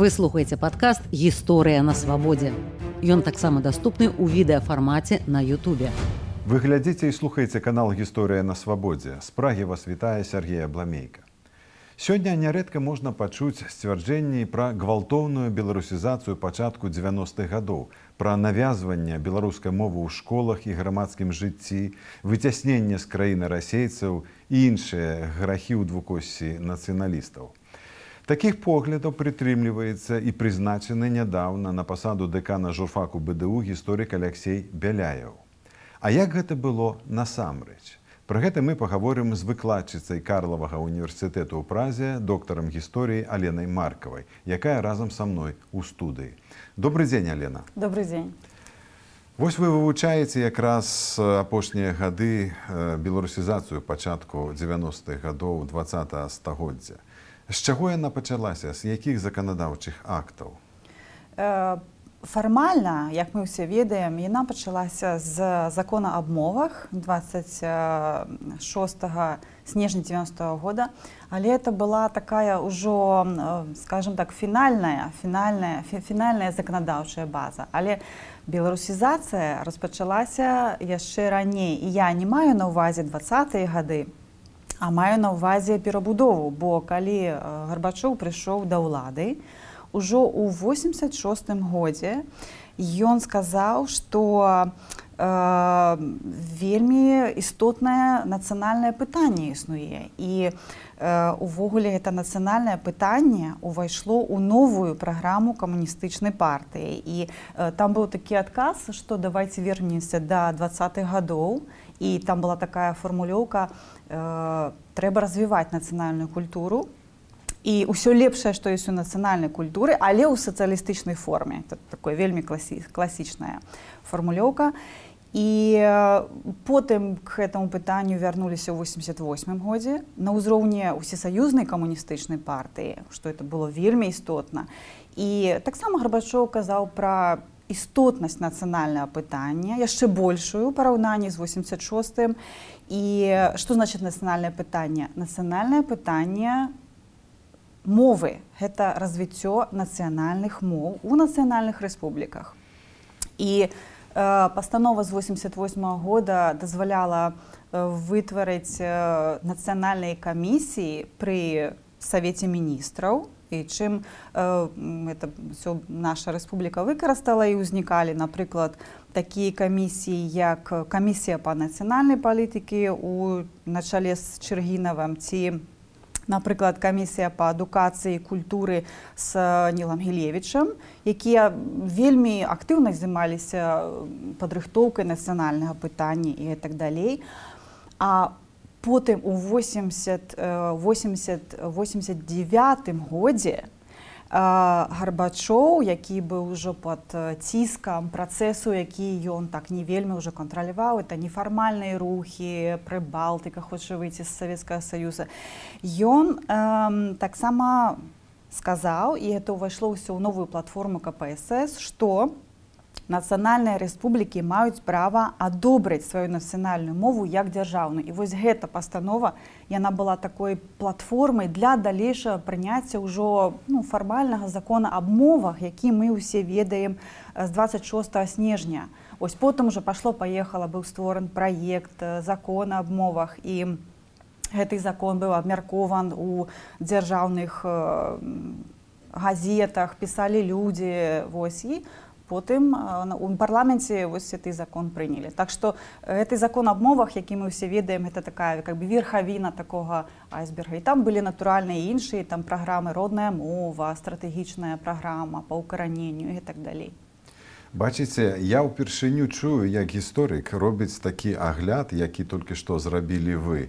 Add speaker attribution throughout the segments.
Speaker 1: Вы слухаеце падкаст гісторыя на свабодзе. Ён таксама даступны ў відэафармаце на Ютубе.
Speaker 2: Вы глядзіце і слухаеце канал гісторыя на свабодзе. З прагі вас вітае Сергея Бламейка. Сёння нярэдка можна пачуць сцвярджэнні пра гвалтоўную беларусізацыю пачатку 90-х гадоў, пра навязванне беларускай мовы ў школах і грамадскім жыцці, выцясненне з краіны расейцаў і іншыя грахі ў двукосці нацыяналістаў. Такіх поглядаў прытрымліваецца і прызначаны нядаўна на пасаду дэкана журфаку БДУ гісторык Алексей Бяляяў. А як гэта было насамрэч? Пра гэта мы пагаворым з выкладчыцай карлавага універсітэту ў празе доктарам гісторыі аленай маркавай якая разам са мной у студыі добрый дзень алена
Speaker 3: добрый дзень
Speaker 2: Вось вы вывучаеце якраз апошнія гады беларусізацыю пачатку 90-х гадоў два стагоддзя з чаго яна пачалася? З якіх заканадаўчых актаў?
Speaker 3: Э, фармальна як мы ўсе ведаем яна пачалася з закона аб мовах 26 снежня 90 -го года. Але это была такая ўжо скажем так фінальная фінальная фінальная заканадаўчая база. Але беларусізацыя распачалася яшчэ раней. І я не маю на ўвазе двадцатые гады а маю на ўвазе перабудову бо калі гарбачоў прыйшоў да ўлады ўжо ў 86 годзе ён сказаў што вельмі істотнае нацыянальнае пытанне існуе. І увогуле гэта нацыянальнае пытанне увайшло ў новую праграму камуністычнай партыі. І там быў такі адказ што давайте вернемся да двадцатых гадоў. І там была такая фармулёўка трэба развіваць нацыянальную культуру. І ўсё лепшае што ёсць у нацыянальнай культуры але ў сацыялістычнай форме. Это такое вельмі класі класічная фармулёўка. і потым к гэтаму пытанню вярнуліся ў 88 годзе на ўзроўні усесаюзнай камуністычнай партыі што это было вельмі істотна. І таксама гарбачоў казаў пра істотнасць нацыянальнага пытання яшчэ большую параўнанні з 86 і што значит нацыянальнае пытанне? Нацыянальнае пытанне мовы. Гэта развіццё нацыянальных моў у нацыянальных рэспубліках. І э, пастанова з 88 -го года дазваляла вытварыць нацыянальнай камісіі пры савеце міністраў і чым это все наша рэспубліка выкарыстала і ўзнікалі напрыклад такія камісіі як камісія па нацыянальнай палітыкі у начале з чыргінавым ці напрыклад камісія па адукацыі культуры з нілам гілевічам якія вельмі актыўна займаліся падрыхтоўкай нацыянальнага пытання і так далей. А потым у 80 80 89 годзе у гарбачоў які быў ужо под ціскам працэсу які ён так не вельмі ўжо кантраляваў это нефармальныя рухі прыбалтыка хоча выйти з савецкага саюза. Ён э, таксама сказаў і это ўвайшло ўсё ў новую платформу кпсс что у нацыянальныя рэспублікі маюць права адобрыць сваю нацыянальную мову як дзяржаўную і вось гэта пастанова яна была такой платформай для далейшага прыняцця ўжо ну, фармальнага закона аб мовах які мы ўсе ведаем з 26 снежня. Ось потым уже пашло паехала быў створан праект закона аб мовах і гэты закон быў абмяркован у дзяржаўных газетах пісалі людзі вось і у потым у парламенце вось гэты закон прынялі. Так што гэты закон аб мовах які мы ўсе ведаем это такая как бы верхавіна такога айсберга. І там былі натуральныя іншыя там праграмы родная мова стратэгічная праграма па ўкараненню і так далей
Speaker 2: бачыце я ўпершыню чую як гісторык робіць такі агляд які толькі што зрабілі вы.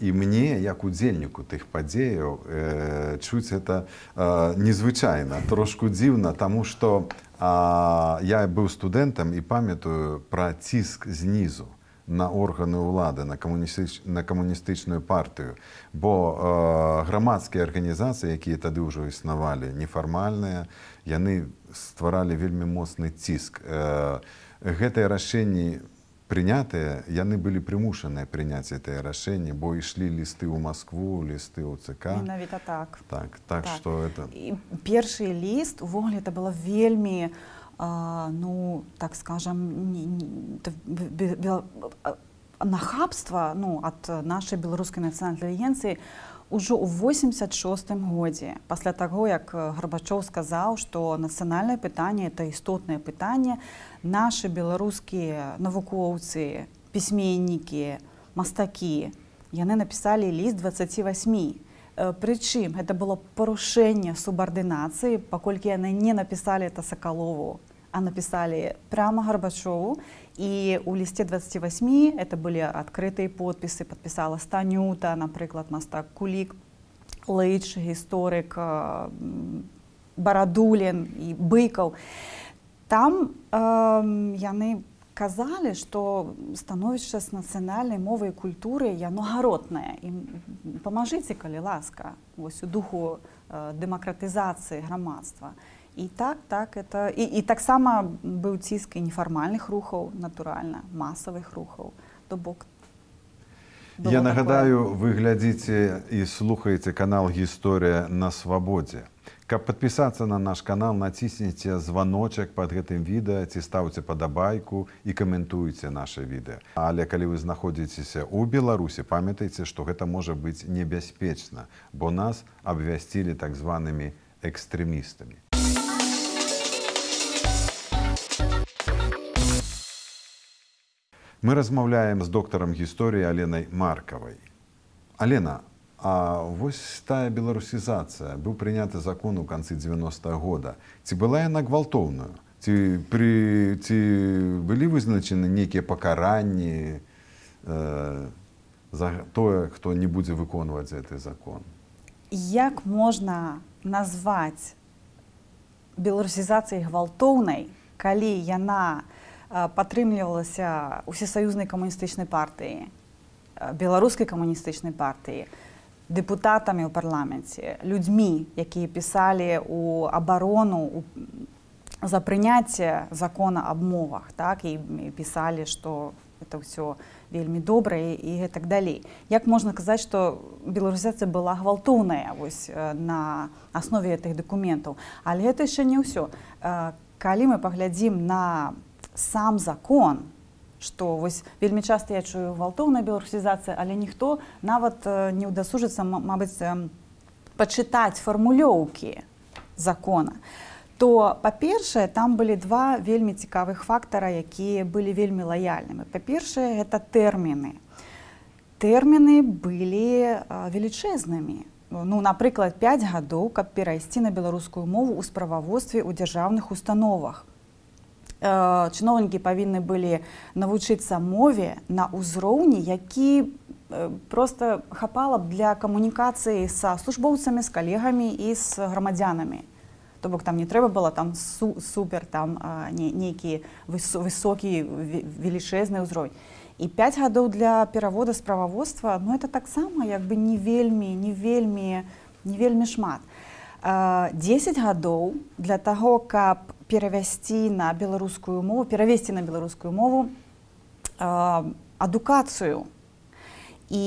Speaker 2: І мне як удзельніку тых падзеяў э, чуць это э, незвычайна трошку дзіўна таму што А, я быў студэнтам і памятаю пра ціск знізу на органы ўлады на камуністыч, на камуністычную партыю бо э, грамадскія арганізацыі якія тады ўжо існавалі нефармальныя яны стваралі вельмі моцны ціск э, гэтыя рашэнні прынятыя яны былі прымушаныя прыняць гэтае рашэнне бо ішлі лісты ў Маскву лісты ў ЦК.
Speaker 3: Менавіта так
Speaker 2: так так, так. что это
Speaker 3: і першы ліст увогуле это было вельмі а, ну так скажем нахабства ну ад нашай беларускай нацыянальнай інтэлігенцыі ўжо ў 86 годзе пасля таго як гарбачоў сказаў што нацыянальнае пытанне это істотнае пытанне наши беларускія навукоўцы пісьменнікі мастакі яны напісалі ліст 28 прычым это было парушэнне субардынацыі паколькі яны не напісалі это сакалову а напісалі прямо гарбачову і у лісце 28 это былі адкрытыя подпісы подпісала станюта напрыклад мастак кулік лэйч гісторык барадулін і быкаў і там э, яны казалі што становішча з нацыянальнай мовай культуры яно гаротнае і памажыце калі ласка вось у духу э, дэмакратызацыі грамадства і так так это і, і таксама быў ціск і нефармальных рухаў натуральна масавых рухаў то бок
Speaker 2: я нагадаю вы глядзіце і слухаеце канал гісторыя на свабодзе Каб падпісацца на наш канал, націсніце званочак под гэтым відэа ці стаўце падабайку і каментуйце наше відэа. Але калі вы знаходзіцеся ў Беларусі, памятайце, што гэта можа быць небяспечна, бо нас абвясцілі так званымі экстрэмістамі. Мы размаўляем з доктарам гісторыі Аленай Маркавай. Алена, А вось тая беларусізацыя быў прыняты закон у канцы 90 -го года. Ці была яна гвалтоўную? Ці, пры, ці былі вызначаны нейкія пакаранні э, за тое, хто не будзе выконваць гэты закон?
Speaker 3: Як можна назваць беларусізацыяй гвалтоўнай, калі яна падтрымлівалася усесаюзнай камуністычнай партыі, беларускай камуністычнай партыі, дэпутатамі ў парламенце людзьмі якія пісалі у абарону за прыняцце закона аб мовах так і пісалі што это ўсё вельмі добрае і так далей. Як можна казаць што беларусізацыя была гвалтоўная вось на аснове гэтых дакументаў? Але гэта яшчэ не ўсё. Калі мы паглядзім на сам закон то што вось вельмі часта я чую гвалтоўная беларусізацыя, але ніхто нават не ўдасужыцца мабыць пачытаць фармулёўкі закона. То па-першае там былі два вельмі цікавых фактара якія былі вельмі лаяльнымі. Па-першае гэта тэрміны. Тэрміны былі велічэзнымі. Ну напрыклад 5 гадоў каб перайсці на беларускую мову ў справаводстве ў дзяржаўных установах. Э, чыноўнікі павінны былі навучыцца мове на ўзроўні які э, просто хапала б для камунікацыі са службоўцамі з калегамі і з грамадзянамі то бок там не трэба было там су супер там не, нейкі высокі велічэзны ўзровень і 5 гадоў для перавода справаводства ну это таксама як бы не вельмі не вельмі не вельмі шмат. 10 гадоў для таго каб перавясці на беларускую мову перавесці на беларускую мову адукацыю і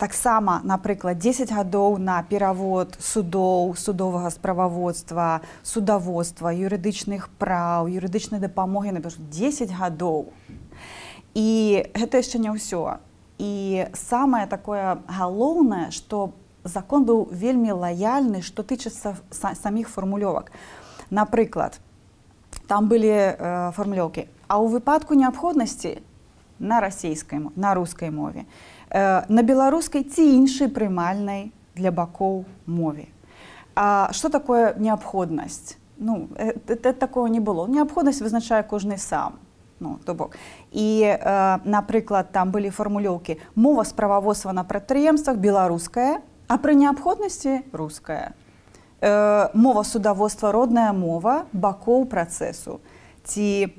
Speaker 3: таксама напрыклад 10 гадоў на перавод судоў судовага справаводства судаводства юрыдычных праў юрыдычнай дапамогі на 10 гадоў і гэта яшчэ не ўсё і самае такое галоўнае што закон быў вельмі лаяльны што тычыцца саміх фармулёвак напрыклад там былі э, фармулёўкі а ў выпадку неабходнасці на расійскай на рускай мове э, на беларускай ці іншай прымальнай для бакоў мове А что такое неабходнасць ну э, такого не было неабходнасць вызначае кожны сам ну, то бок. І э, напрыклад там былі фармулёўкі мова справаводства на прадпрыемствах беларуская а пры неабходнасці руская э, мова судаводства родная мова бакоў працэсу ці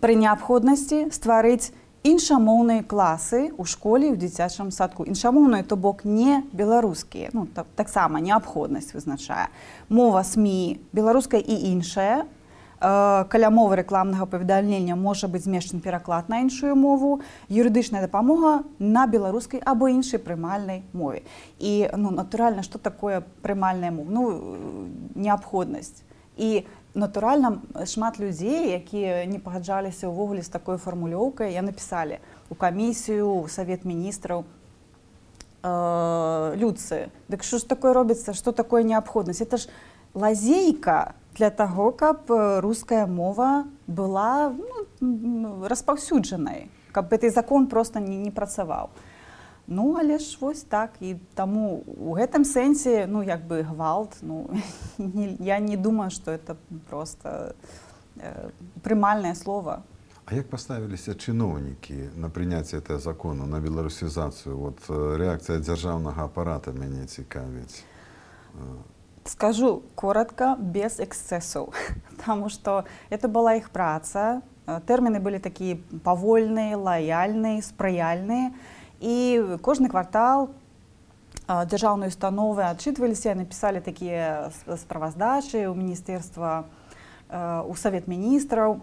Speaker 3: пры неабходнасці стварыць іншамоўныя класы ў школе ў дзіцячым садку. Іншамоўныя то бок не беларускія ну, таксама так неабходнасць вызначае мова сМ беларуская і іншая каля мовы рэкламнага паведамлення можа быць змешчан пераклад на іншую мову юрыдычная дапамога на беларускай або іншай прымальнай мове і ну натуральна что такое прымальная мова? Ну неабходнасць і натуральна шмат людзей якія не пагаджаліся ўвогуле з такой фармулёўкай я напісалі у камісію савет міністраў э, людцы дык що ж такое робіцца что такое неабходнасць это ж лазейка для таго каб руская мова была ну, распаўсюджанай каб гэты закон просто не, не працаваў. Ну але ж вось так і таму у гэтым сэнсе ну як бы гвалт ну не, я не думаю что это просто э, прымальнае слово.
Speaker 2: А як паставіліся чыноўнікі на прыняцце этого закону на беларусізацыю? Вот рэакцыя дзяржаўнага апарата мяне цікавіць
Speaker 3: скажу коротко без эксцессаў потому что это была іх праца. Тэрміны былі такія павольныя лаяльныя спрыяльныя і кожны квартал дзяржаўныя установы адчытваліся напісалі такія справаздачы ў міністэрства у савет міністраў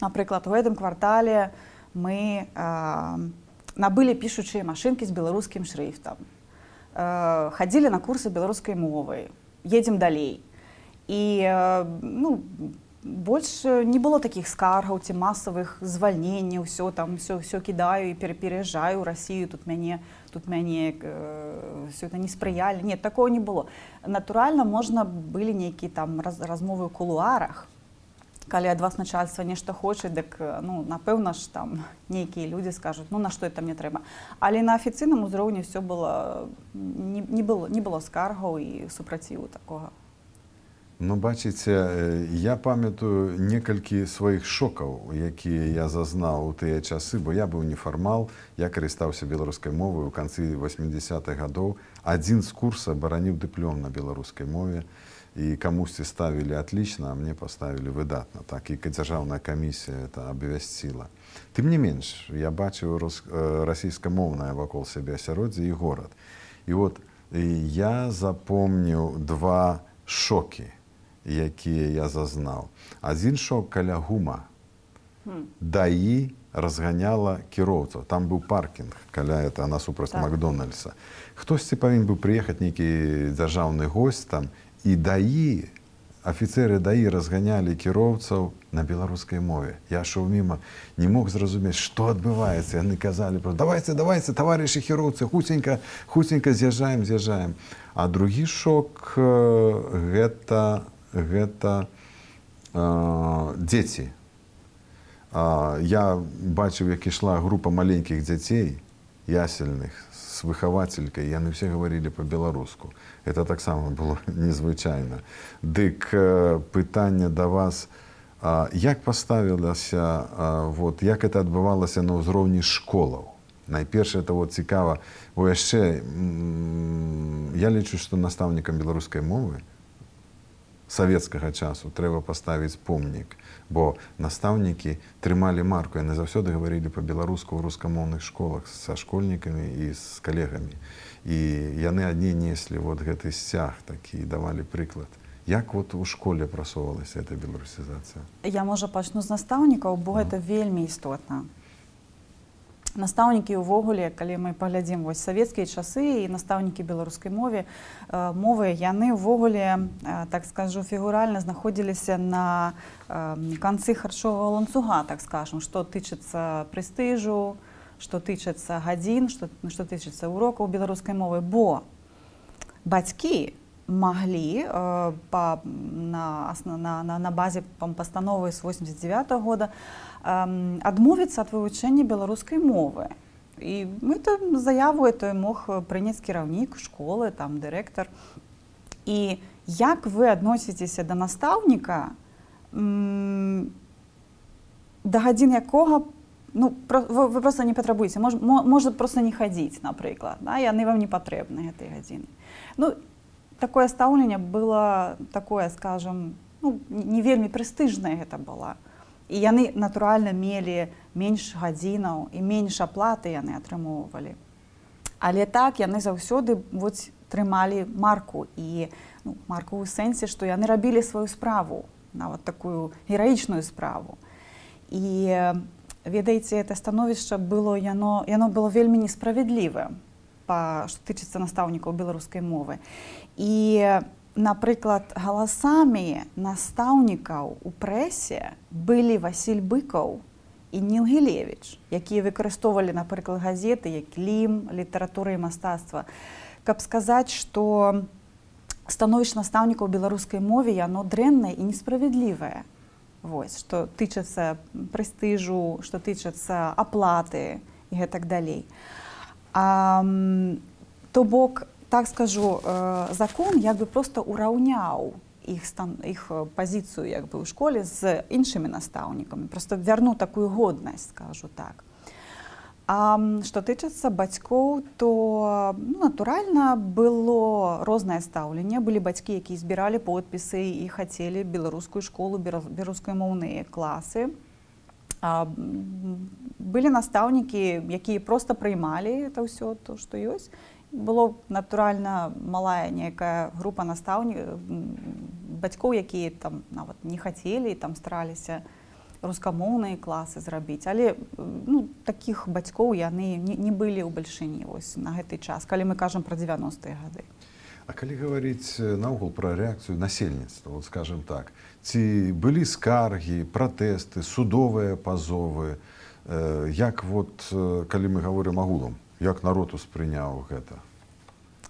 Speaker 3: напрыклад у гэтым квартале мы набылі пішучыя машынкі з беларускім шрыфтам хадзілі на курсы беларускай мовы едзем далей. І ну больш не было такіх скаргаў ці масавых звальненняў ўсё там все все кідаю і перапераязджаю Росію тут мяне тут мяне э, все это не спрыялі нет такого не было. Натуральна можна былі нейкія там раз, размовы ў кулуарах калі ад вас начальства нешта хоча дык ну напэўна ж там нейкія людзі скажуць ну на што это мне трэба але на афіцыйным узроўні все было не, не было не было скаргаў і супраціву такога
Speaker 2: Ну бачыце, я памятаю некалькі сваіх шокаў, якія я зазнаў у тыя часы, бо я быў нефармал, я карыстаўся беларускай мовай у канцы 80-х гадоў. Адзін з курса бараніў дыплём на беларускай мове і камусьці ставілі атлічна, а мне паставілі выдатна. Так і дзяржаўная камісія это абвясціла. Тым не менш, я бачыў расійскамоўнае вакол сябе асяроддзе і горад. І вот я запомніў два шокі якія я зазнаў. Адзін шок каля гума. Даі разганяла кіроўцаў. Там быў паркінг каля это насупраць так. Макдональдса. Хтосьці павінен быў прыехаць нейкі дзяржаўны госць там і даі афіцеры даі разганялі кіроўцаў на беларускай мове. Я шоў міма, не мог зразумець, што адбываецца. яны казалі давайте давайте таварышы хіроўцы хуценька хуценька з'язджаем з'язджаем. А другі шок гэта гэта э, дзеці. А, я бачыў, як ішла група маленькіх дзяцей ясельных з выхавацелькай, яны все гаварылі па-беларуску. Это таксама было незвычайна. Дык э, пытанне да вас, як паставілася вот, як это адбывалася на ўзроўні школаў. Найперш это вот цікава, бо яшчэ я лічу, што настаўнікам беларускай мовы, савецкага часу трэба паставіць помнік бо настаўнікі трымалі марку яны заўсёды гаварылі па-беларуску ў рускамоўных школах са школьнікамі і з калегамі. І яны адні неслі вот гэты сцяг такі давалі прыклад. Як вот у школе прасоўвалася эта беларусізацыя?
Speaker 3: Я можа пачну з настаўнікаў бо гэта вельмі істотна настаўнікі ўвогуле калі мы паглядзім вось савецкія часы і настаўнікі беларускай мове мовы яны ўвогуле так скажу фігуральна знаходзіліся на канцы харчовага ланцуга так скажем што тычыцца прэстыжу што тычыцца гадзін што што тычыцца урокаў беларускай мовы. Бо бацькі маглі па на на, на, на базе пастановы з 89 -го года адмовіцца ад вывучэння беларускай мовы. І то заяву той мог прыняць кіраўнік школы, там дырэктар. І як вы адносіцеся да настаўніка, да гадзін якога ну, вы, вы просто не патрабуеце, можа проста не хадзіць, напрыклад, да? яны вам не патрэбны гэтай гадзіны. Ну, такое стаўленне было такое, скажем, ну, не вельмі прэстыжнае гэта была і яны натуральна мелі менш гадзінаў і менш аплаты яны атрымоўвалі. Але так яны заўсёды трымалі марку і ну, марку ў сэнсе, што яны рабілі сваю справу. нават такую гераічную справу і ведаеце это становішча было яно яно было вельмі несправядлівым па што тычыцца настаўнікаў беларускай мовы і напрыклад галасамі настаўнікаў у прэсе былі Васіль быкаў і Ніл Гелевіч, якія выкарыстоўвалі, напрыклад, газеты, як лім, літаратура і мастацтва, каб сказаць, што становішча настаўнікаў беларускай мове яно дрэннае і несправядлівае. Вось, што тычацца прэстыжу, што тычацца аплаты і гэтак далей. То бок так скажу закон як бы просто ураўняў іх стан іх пазіцыю як бы ў школе з іншымі настаўнікамі просто вярну такую годнасць скажу так. А што тычыцца бацькоў то ну, натуральна было рознае стаўленне былі бацькі якія збіралі подпісы і хацелі беларускую школу беларускамоўныя класы а, былі настаўнікі якія просто прыймалі это ўсё то што ёсць было натуральна малая некая група настаўні бацькоў якія там нават не хацелі там стараліся рускамоўныя класы зрабіць. Але ну, таких бацькоў яны не, не былі ў бальшыні вось на гэты час калі мы кажам пра 90-е гады.
Speaker 2: А калі гаварыць наогул пра рэакцыю насельніцтва вот скажем так ці былі скаргі пратэсты судовыя пазовы? Э, як вот калі мы гаворым агулам як народ успрыняў гэта?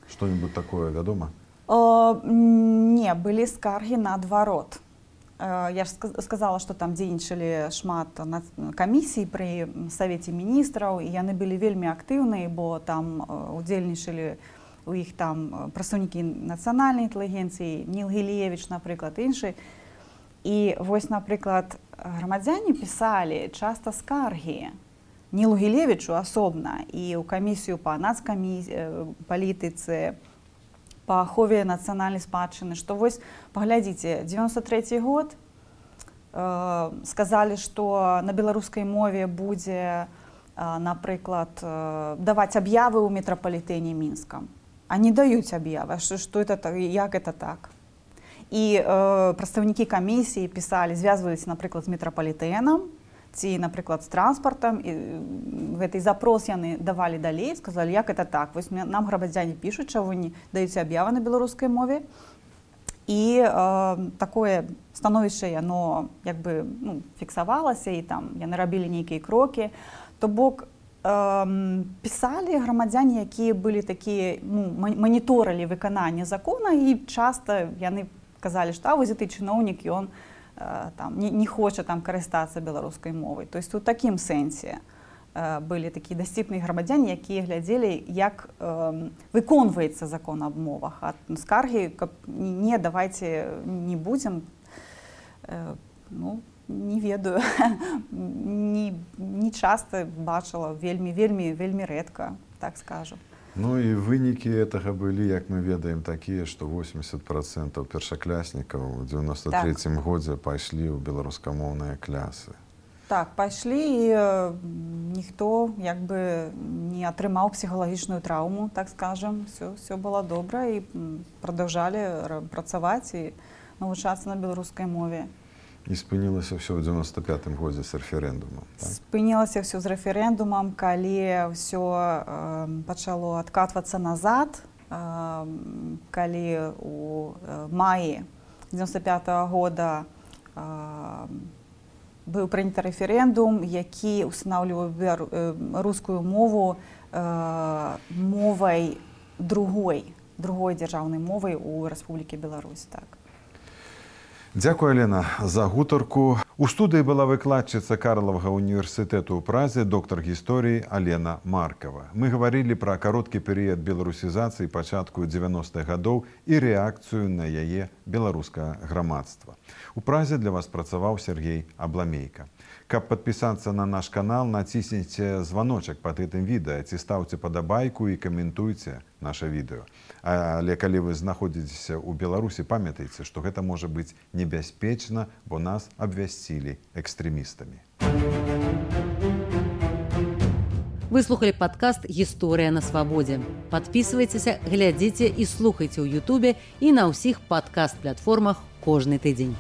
Speaker 2: Что-нибудь такое вядома?
Speaker 3: О, не былі скаргі наадварот. Я ж сказала что там дзейнічалі шмат камісій пры савеце міністраў і яны былі вельмі актыўныя бо там удзельнічалі у іх там прадстаўнікі нацыянальнай інтэлігенцыі ніл гілевич напрыклад іншы. І вось напрыклад грамадзяне пісалі часта скаргі Нілу Гілевічу асобна і ў камісію па нацкамі палітыцы па ахове нацыянальнай спадчыны, што вось паглядзіце 93 год э, сказалі, што на беларускай мове будзе, э, напрыклад, э, даваць аб'явы ў метрапалітэне мінскам. А не даюць аб'явы, што это як это так. І э, прадстаўнікі камісіі пісалі, звязваюць, напрыклад, з метрапалітэнам, ці напрыклад з транспартам і гэты запрос яны давалі далей сказалі як это так? Вось нам грамадзяне пішуць чаго не даюць аб'явы на беларускай мове і э, такое становішча яно як бы ну, фіксавалася і там яны рабілі нейкія крокі. То бок э, пісалі грамадзяне якія былі такія ну, маніторылі выкананне закона і часта яны казалі што вось ты чыноўнік ён не там, не, не хоча там карыстацца беларускай мовай. То есть у такім сэнсе э, былі такія дасціпныя грамадзяне, якія глядзелі, як э, выконваецца закон аб мовах. А скаргі каб не давайте не будзем э, ну, не ведаю не, не часта бачыла вельмі вельмі вельмі рэдка так скажу.
Speaker 2: Ну і вынікі гэтага былі, як мы ведаем такія, што 80 процентаў першакляснікаў у 93 так. годзе пайшлі ў беларускамоўныя клясы.
Speaker 3: Так пайшлі і э, ніхто як бы не атрымаў псіхалагічную траўму, так скажам, все, все было добра і прадаўжалі працаваць і навучацца на беларускай мове
Speaker 2: і спынілася ўсё ў 95 годзе з рэферэндумам
Speaker 3: так? спынілася ўсё з рэферэндумам калі ўсё э, пачало адкатвацца назад э, калі у э, маі 95 -го года э, быў прыняты рэферэндум які устанаўліваў э, рускую мову э, мовай другой другой дзяржаўнай мовай у рэспублікі Беларусь так
Speaker 2: Дзякую Алена за гутарку. У студыі была выкладчыца Карлавага універсітэту ў празе доктар гісторыі Алена Маркава. Мы гаварылі пра кароткі перыяд беларусізацыі пачатку 90-х гадоў і рэакцыю на яе беларускае грамадства. У празе для вас працаваў Сергей Абламейка. Каб падпісацца на наш канал, націсніце званочак пад гэтым відэа, ці стаўце падабайку і каментуйце наше відэо. Але калі вы знаходзіцеся ў Беларусі, памятайце, што гэта можа быць небяспечна, бо нас абвясцілі экстрэмістамі.
Speaker 1: Выслухалі падкаст гісторыя на свабодзе. Падпісывайцеся, глядзіце і слухайце ў Ютубе і на ўсіх падкаст-платформах кожны тыдзень.